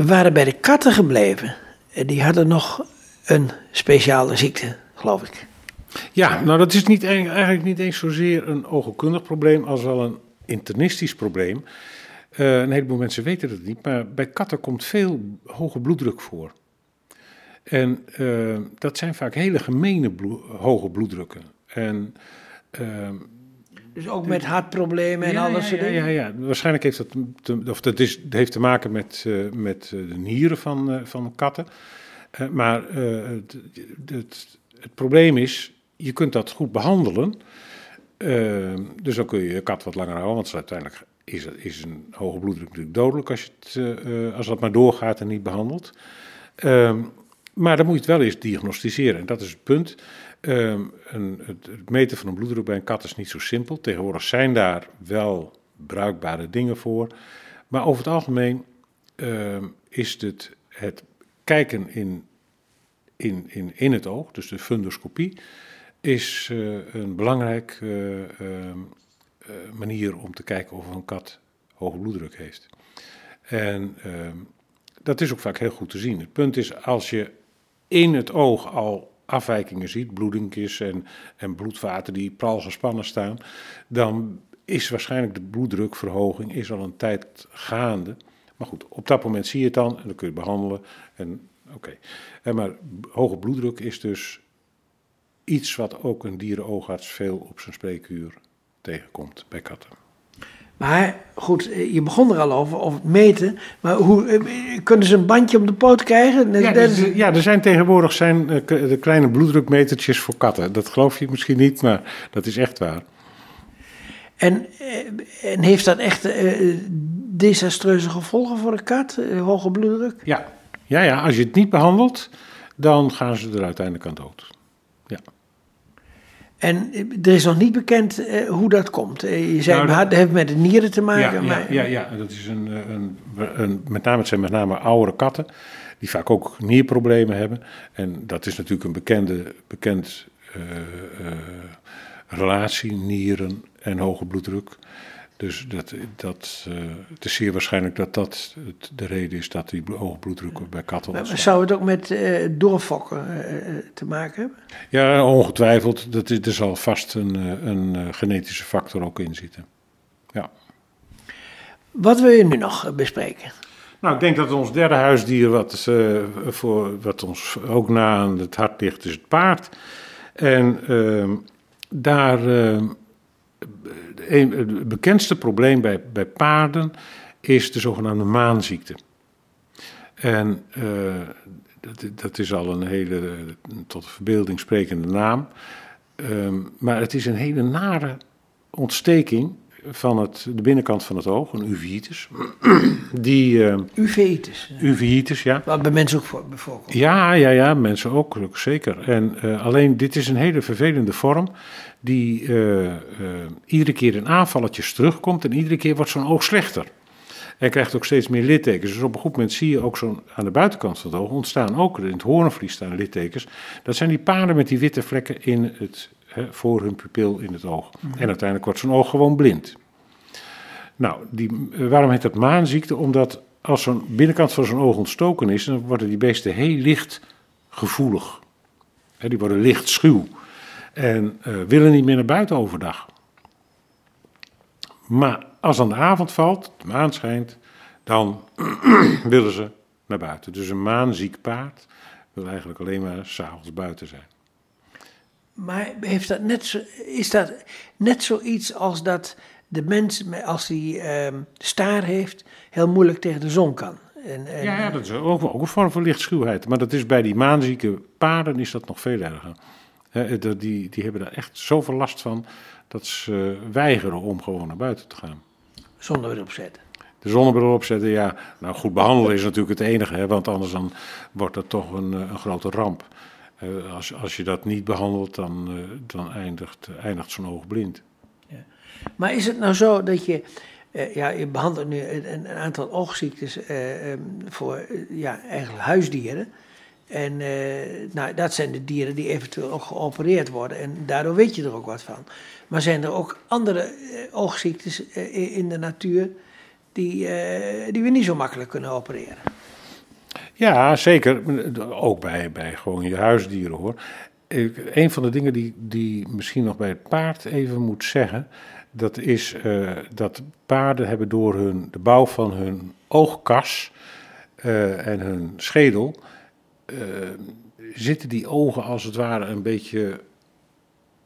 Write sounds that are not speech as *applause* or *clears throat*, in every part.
We waren bij de katten gebleven. En die hadden nog een speciale ziekte, geloof ik. Ja, nou dat is niet, eigenlijk niet eens zozeer een oogkundig probleem als wel een internistisch probleem. Uh, een heleboel mensen weten het niet, maar bij katten komt veel hoge bloeddruk voor. En uh, dat zijn vaak hele gemene hoge bloeddrukken. En, uh, dus ook met hartproblemen en ja, alles ja, ja, ja, ja, waarschijnlijk heeft dat te, of dat is, heeft te maken met, uh, met de nieren van, van katten. maar het, het, het, probleem is, je kunt dat goed behandelen. dus dan kun je je kat wat langer houden, want uiteindelijk is, is een hoge bloeddruk natuurlijk dodelijk als, je het, als dat maar doorgaat en niet behandelt. Ehm, maar dan moet je het wel eens diagnosticeren. En dat is het punt. Een, het, het, meten van een bloeddruk bij een kat is niet zo simpel. Tegenwoordig zijn daar wel bruikbare dingen voor. Maar over het algemeen um, is het, het kijken in, in, in, in het oog, dus de fundoscopie, is uh, een belangrijk uh, uh, manier om te kijken of een kat hoge bloeddruk heeft. En dat is ook vaak heel goed te zien. Het punt is, als je in het oog al afwijkingen ziet, bloedingjes en, en bloedvaten die pral gespannen staan, dan is waarschijnlijk de bloeddrukverhoging is al een tijd gaande. Maar goed, op dat moment zie je het dan en dan kun je het behandelen. En, oké. Okay. Maar hoge bloeddruk is dus iets wat ook een dierenoogarts veel op zijn spreekuur tegenkomt bij katten. Maar goed, eh, je begon er al over, over het meten. Maar hoe, eh, kunnen ze een bandje op de poot krijgen? Ja, dus, ja er zijn tegenwoordig zijn, eh, de kleine bloeddrukmetertjes voor katten. Dat geloof je misschien niet, maar dat is echt waar. En, en heeft dat echt desastreuze gevolgen voor de kat, hoge bloeddruk? Ja. ja, ja, als je het niet behandelt, dan gaan ze er uiteindelijk aan dood. En er is nog niet bekend uh, hoe dat komt. Uh, je zei, nou, dat heeft met de nieren te maken. Ja, maar... ja, ja, dat is een, een, een, met name, het zijn met name oudere katten, die vaak ook nierproblemen hebben. En dat is natuurlijk een bekende, bekend uh, relatie, nieren en hoge bloeddruk. Dus dat, dat, uh, het is zeer waarschijnlijk dat dat de reden is dat die hoge bloeddruk bij katten ontstaan. Zou het ook met uh, doorfokken uh, te maken hebben? Ja, ongetwijfeld. Dat is, er zal vast een, een genetische factor ook in zitten. Ja. Wat wil je nu nog bespreken? Nou, ik denk dat ons derde huisdier, wat, voor, wat ons ook na aan het hart ligt, is het paard. En ehm, daar ehm, het bekendste probleem bij, bij paarden is de zogenaamde maanziekte. En uh, dat, dat, is al een hele tot verbeelding sprekende naam. Um, maar het is een hele nare ontsteking van het, de binnenkant van het oog, een uveitis. Die, uh, uveitis? Uveitis, ja. Wat bij mensen ook voor, voorkomt. Ja, ja, ja, mensen ook, zeker. En uh, alleen, dit is een hele vervelende vorm die uh, uh, iedere keer in aanvalletjes terugkomt en iedere keer wordt zo'n oog slechter. En krijgt ook steeds meer littekens. Dus op een goed moment zie je ook zo'n aan de buitenkant van het oog ontstaan ook in het hoornvlies staan littekens. Dat zijn die paarden met die witte vlekken in het, hè, voor hun pupil in het oog. En uiteindelijk wordt zo'n oog gewoon blind. Nou, die, waarom heet dat maanziekte? Omdat als zo'n binnenkant van zo'n oog ontstoken is, dan worden die beesten heel licht gevoelig. Hè, die worden licht schuw en uh, willen niet meer naar buiten overdag. Maar als dan de avond valt, de maan schijnt, dan *clears throat* willen ze naar buiten. Dus een maanziek paard wil eigenlijk alleen maar s'avonds buiten zijn. Maar heeft dat net zo, is dat net zoiets als dat de mens, als hij uh, staar heeft, heel moeilijk tegen de zon kan? En, en, ja, ja, dat is ook, ook een vorm van lichtschuwheid. Maar dat is bij die maanzieke paarden is dat nog veel erger. He, die, die hebben daar echt zoveel last van dat ze weigeren om gewoon naar buiten te gaan. Zonnebril opzetten. De zonnebril opzetten, ja. Nou, goed behandelen is natuurlijk het enige, hè, want anders dan wordt dat toch een, een grote ramp. Uh, als, als je dat niet behandelt, dan, uh, dan eindigt, eindigt zo'n oog blind. Ja. Maar is het nou zo dat je, ja, je behandelt nu een, een aantal oogziektes um, voor ja, eigenlijk huisdieren. En nou, dat zijn de dieren die eventueel ook geopereerd worden. En daardoor weet je er ook wat van. Maar zijn er ook andere oogziektes in de natuur die, die we niet zo makkelijk kunnen opereren? Ja, zeker. Ook bij, bij gewoon je huisdieren hoor. Ik- Een van de dingen die, die misschien nog bij het paard even moet zeggen, dat is eh, dat paarden hebben door hun, de bouw van hun oogkas eh, en hun schedel, eh, zitten die ogen als het ware een beetje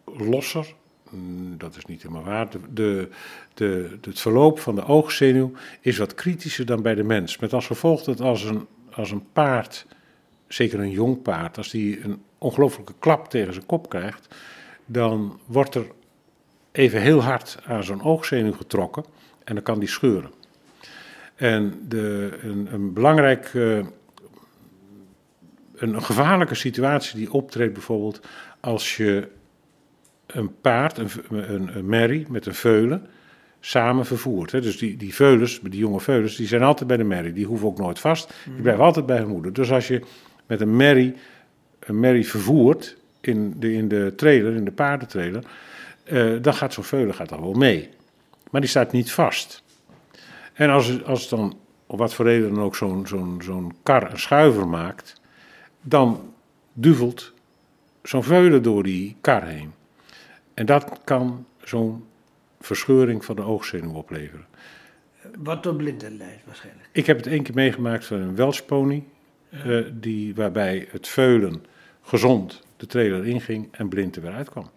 losser. Mm, Dat is niet helemaal waar. De, de, de, het verloop van de oogzenuw is wat kritischer dan bij de mens. Met als gevolg dat als een, als een paard, zeker een jong paard, als die een ongelooflijke klap tegen zijn kop krijgt, dan wordt er even heel hard aan zo'n oogzenuw getrokken en dan kan die scheuren. En de, een, een belangrijk, eh, een, een gevaarlijke situatie die optreedt bijvoorbeeld als je een paard, een, een, een merrie met een veulen, samen vervoert. Hè. Dus die, die veulens, die jonge veulens, die zijn altijd bij de merrie. Die hoeven ook nooit vast, die blijven altijd bij hun moeder. Dus als je met een merrie, een merrie vervoert in de, in de trailer, in de paardentrailer, eh, dan gaat zo'n veulen gaat dan wel mee. Maar die staat niet vast. En als, als dan, op wat voor reden dan ook, zo'n zo'n zo'n kar een schuiver maakt, dan duvelt zo'n veulen door die kar heen. En dat kan zo'n verscheuring van de oogzenuw opleveren. Wat tot blindheid leidt waarschijnlijk. Ik heb het één keer meegemaakt van een Welshpony, eh, die, waarbij het veulen gezond de trailer inging en blind er weer uitkwam.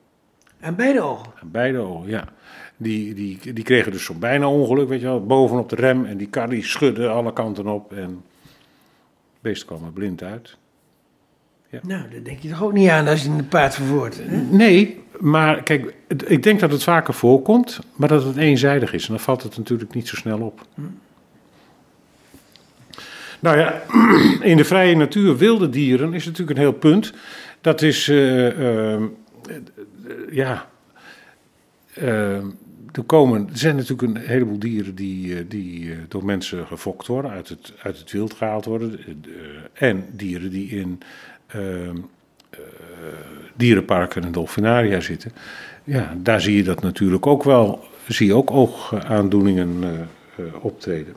Aan beide ogen. Aan beide ogen, ja. Die, die, die kregen dus zo'n bijna ongeluk, weet je wel, bovenop de rem. En die kar die schudde alle kanten op en het beest kwam er blind uit. Nou, daar denk je toch ook niet aan als je een paard vervoert. hè? Nee, maar kijk, het- ik denk dat het vaker voorkomt, maar dat het eenzijdig is. En dan valt het natuurlijk niet zo snel op. Nou ja, *clears throat* in de vrije natuur, wilde dieren, is natuurlijk een heel punt. Dat is, eh, eh, eh, ja, eh, er, komen, er zijn natuurlijk een heleboel dieren die, eh, die door mensen gefokt worden, uit het, uit het wild gehaald worden. en dieren die in dierenparken en dolfinaria zitten. Ja, daar zie je dat natuurlijk ook wel, zie je ook oogaandoeningen eh, eh, optreden.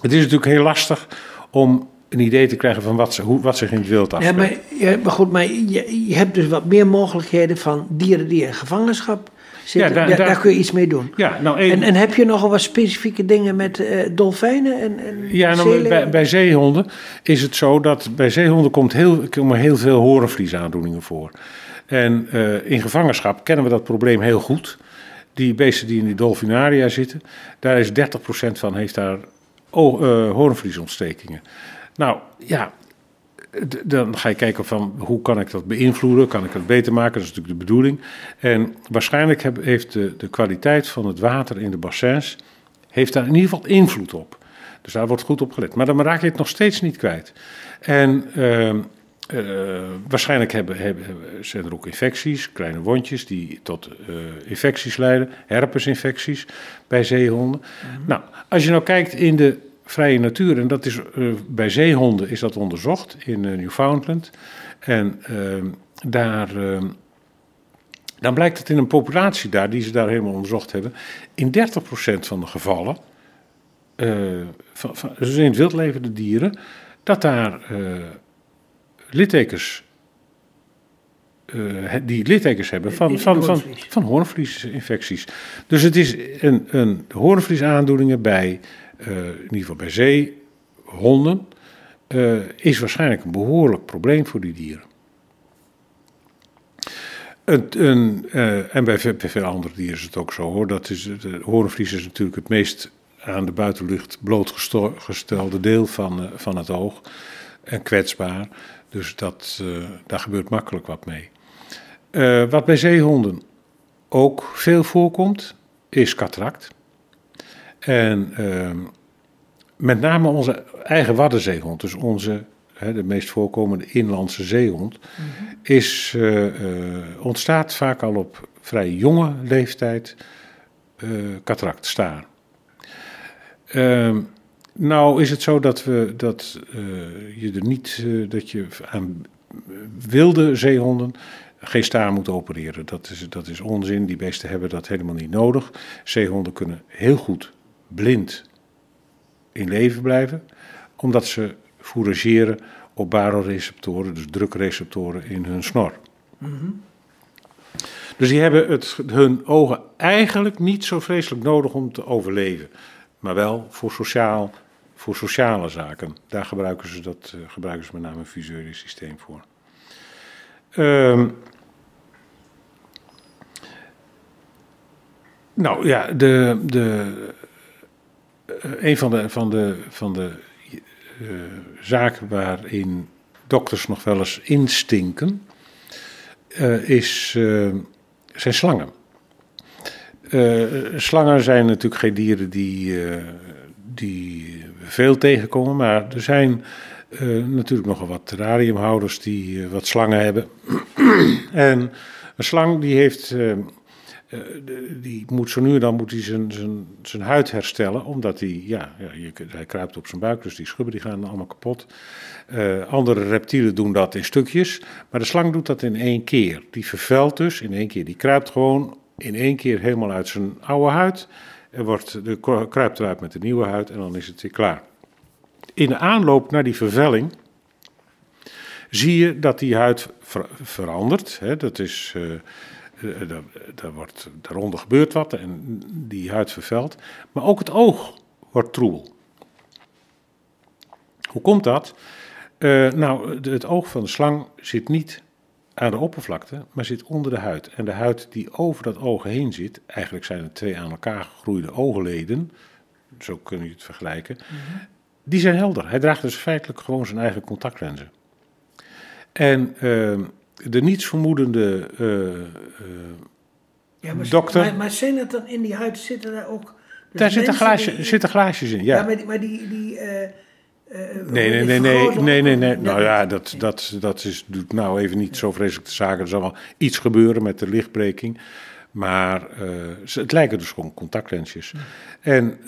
Het is natuurlijk heel lastig om een idee te krijgen van wat, ze, hoe, wat zich in het wild Ja, afspeelt. maar, ja, maar goed, maar je, je hebt dus wat meer mogelijkheden van dieren die in gevangenschap Ja, daar- daar, kun je iets mee doen. Ja, nou, En, en heb je nogal wat specifieke dingen met eh, dolfijnen en, en Ja, nou, bij, bij zeehonden is het zo dat bij zeehonden komt heel, komen heel veel horenvliesaandoeningen voor. En eh, in gevangenschap kennen we dat probleem heel goed. Die beesten die in die dolfinaria zitten, daar is 30% van heeft daar oh, eh, hoornvliesontstekingen. Nou ja, dan ga je kijken van hoe kan ik dat beïnvloeden, kan ik het beter maken, dat is natuurlijk de bedoeling. En waarschijnlijk heb- heeft de, de kwaliteit van het water in de bassins, heeft daar in ieder geval invloed op. Dus daar wordt goed op gelet. Maar dan raak je het nog steeds niet kwijt. En ehm, eh, waarschijnlijk hebben, hebben, zijn er ook infecties, kleine wondjes die tot eh, infecties leiden, herpesinfecties bij zeehonden. Nou, als je nou kijkt in de vrije natuur, en dat is eh, bij zeehonden is dat onderzocht in eh, Newfoundland. En ehm, daar, ehm, dan blijkt het in een populatie daar, die ze daar helemaal onderzocht hebben, in 30% van de gevallen, eh, van, van, dus in het wild levende dieren, dat daar littekens, die littekens hebben van, van, van, van hoornvliesinfecties. Dus het is een, een hoornvliesaandoeningen bij, in ieder geval bij zeehonden, eh, is waarschijnlijk een behoorlijk probleem voor die dieren. Een, eh, en bij ve- bij veel andere dieren is het ook zo hoor. Dat is, de hoornvlies is natuurlijk het meest aan de buitenlucht blootgestelde deel van, eh, van het oog. En kwetsbaar. Dus dat, eh, daar gebeurt makkelijk wat mee. Eh, wat bij zeehonden ook veel voorkomt, is catract. En ehm, met name onze eigen waddenzeehond, dus onze, hè, de meest voorkomende inlandse zeehond, is, eh, eh, ontstaat vaak al op vrij jonge leeftijd eh catract, staar. Ehm, nou is het zo dat, we, dat eh, je er niet, eh, dat je aan wilde zeehonden geen staar moet opereren. Dat is, dat is onzin, die beesten hebben dat helemaal niet nodig. Zeehonden kunnen heel goed blind in leven blijven, omdat ze fourageren op baroreceptoren, dus drukreceptoren in hun snor. Dus die hebben het, hun ogen eigenlijk niet zo vreselijk nodig om te overleven, maar wel voor, sociaal, voor sociale zaken. Daar gebruiken ze, dat, uh, gebruiken ze met name een visuele systeem voor. Um, nou ja, de, de, een van de, van de, van de uh, zaken waarin dokters nog wel eens instinken, is, zijn slangen. slangen zijn natuurlijk geen dieren die, die veel tegenkomen, maar er zijn natuurlijk nogal wat terrariumhouders die wat slangen hebben. *clears throat* en een slang die heeft, die moet zo nu en dan moet hij zijn, zijn, zijn huid herstellen, omdat hij, ja, je, hij kruipt op zijn buik, dus die schubben die gaan allemaal kapot. andere reptielen doen dat in stukjes, maar de slang doet dat in één keer. Die vervuilt dus in één keer, die kruipt gewoon in één keer helemaal uit zijn oude huid. Er wordt, de, kruipt eruit met de nieuwe huid en dan is het weer klaar in de aanloop naar die vervelling zie je dat die huid ver verandert. Hè, dat is, uh, daar, daar wordt, daaronder gebeurt wat en die huid vervelt. Maar ook het oog wordt troebel. Hoe komt dat? Uh, nou, het oog van de slang zit niet aan de oppervlakte, maar zit onder de huid. En de huid die over dat oog heen zit, eigenlijk zijn het twee aan elkaar gegroeide oogleden, zo kun je het vergelijken. -hmm die zijn helder. Hij draagt dus feitelijk gewoon zijn eigen contactlenzen. En uh, de nietsvermoedende uh, ja, maar, dokter... Maar, maar, zijn het dan in die huid, zitten daar ook... Dus daar zitten, glaasje, die, zitten glaasjes in, ja. Ja, maar die... Maar die, die Nee, nee, nee, nee, nee, nee, nee. Nou ja, dat, dat, dat is, doet nou even niet zo vreselijk te zaken. Er zal wel iets gebeuren met de lichtbreking. Maar uh, het lijken dus gewoon contactlensjes. En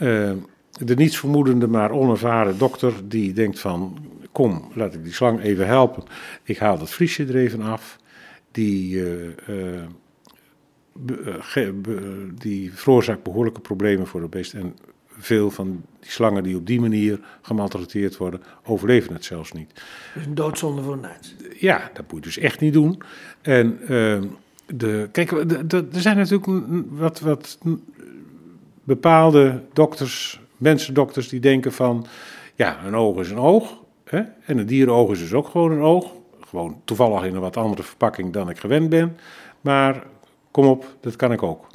de nietsvermoedende, maar onervaren dokter die denkt van, kom, laat ik die slang even helpen. Ik haal dat vliesje er even af. Die, uh, uh, be, be, die veroorzaakt behoorlijke problemen voor het beest. En veel van die slangen die op die manier gemaltreteerd worden, overleven het zelfs niet. Dus een doodzonde voor een Ja, dat moet je dus echt niet doen. En uh, de, kijk, er zijn natuurlijk wat, wat bepaalde dokters mensendokters die denken van, ja, een oog is een oog. Hè? En een dierenoog is dus ook gewoon een oog. Gewoon toevallig in een wat andere verpakking dan ik gewend ben. Maar kom op, dat kan ik ook.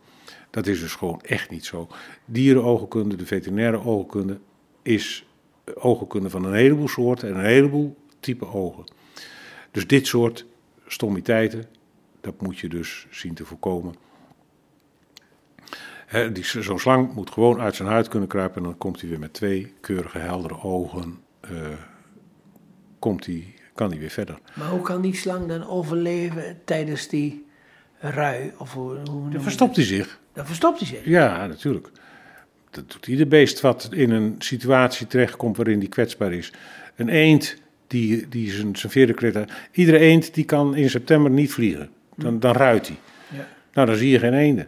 Dat is dus gewoon echt niet zo. Dierenoogkunde, de veterinaire oogkunde, is oogkunde van een heleboel soorten en een heleboel type ogen. Dus dit soort stommiteiten, dat moet je dus zien te voorkomen Zo'n slang moet gewoon uit zijn huid kunnen kruipen en dan komt hij weer met twee keurige heldere ogen. Uh, komt hij, kan hij weer verder. Maar hoe kan die slang dan overleven tijdens die rui? Of hoe, hoe dan verstopt hij zich. Dan verstopt hij zich? Ja, natuurlijk. Dat doet ieder beest wat in een situatie terechtkomt waarin die kwetsbaar is. Een eend die, die zijn, zijn veren Iedere eend die kan in september niet vliegen. Dan, dan ruit hij. Ja. Nou, dan zie je geen eenden.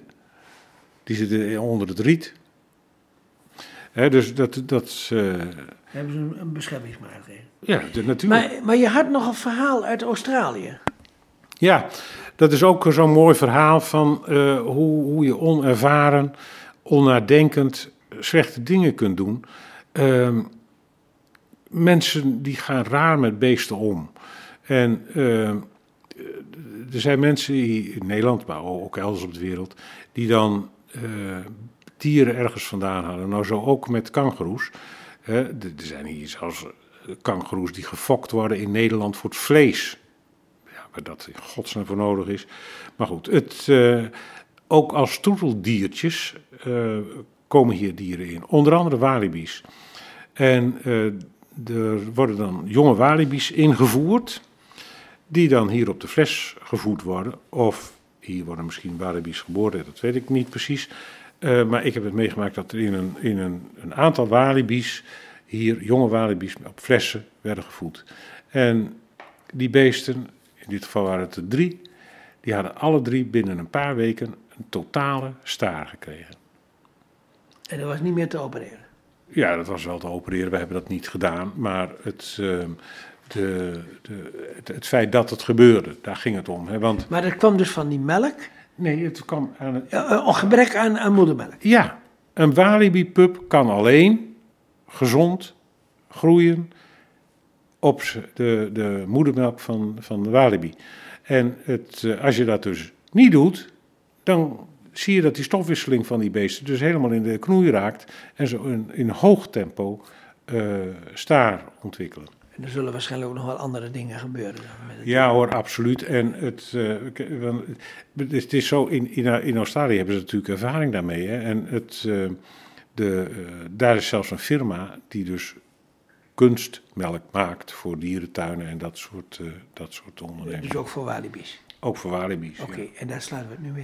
Die zitten onder het riet. Dus dat. dat uh... Hebben ze een, beschermingsmaatregel? Ja, natuurlijk. Maar, maar je had nog een verhaal uit Australië. Ja, dat is ook zo'n mooi verhaal van uh, hoe, hoe je onervaren, onnadenkend slechte dingen kunt doen. Uh, mensen die gaan raar met beesten om. En uh, er zijn mensen in Nederland, maar ook elders op de wereld, die dan uh, dieren ergens vandaan halen. Nou, zo ook met kangoeroes. Er zijn hier zelfs kangoeroes die gefokt worden in Nederland voor het vlees. Ja, waar dat in godsnaam voor nodig is. Maar goed, het, uh, ook als troeteldiertjes komen hier dieren in. Onder andere walibi's. En er worden dan jonge walibi's ingevoerd, die dan hier op de fles gevoed worden. Of hier worden misschien walibi's geboren, dat weet ik niet precies. Uh, maar ik heb het meegemaakt dat er in een, in een, een aantal walibi's, hier jonge walibi's op flessen werden gevoed. En die beesten, in dit geval waren het er drie, die hadden alle drie binnen een paar weken een totale staar gekregen. En dat was niet meer te opereren? Ja, dat was wel te opereren. We hebben dat niet gedaan. Maar het, ehm, de, de, het, het feit dat het gebeurde, daar ging het om. Hè? Want Maar dat kwam dus van die melk, nee, het kwam aan het, een gebrek aan, aan moedermelk. Ja, een Walibi-pup kan alleen gezond groeien op de, de moedermelk van, van de Walibi. En het, eh, als je dat dus niet doet, dan zie je dat die stofwisseling van die beesten dus helemaal in de knoei raakt en zo in, in hoog tempo eh, staar ontwikkelen. En er zullen waarschijnlijk ook nog wel andere dingen gebeuren. Dan met het- Ja hoor, absoluut. En het, want het, is zo, in, in, in Australië hebben ze natuurlijk ervaring daarmee. Hè? En het, eh, de, daar is zelfs een firma die dus kunstmelk maakt voor dierentuinen en dat soort, dat soort ondernemingen. Dus ook voor walibi's. Ook voor walibi's. ja. Oké, en daar sluiten we het nu mee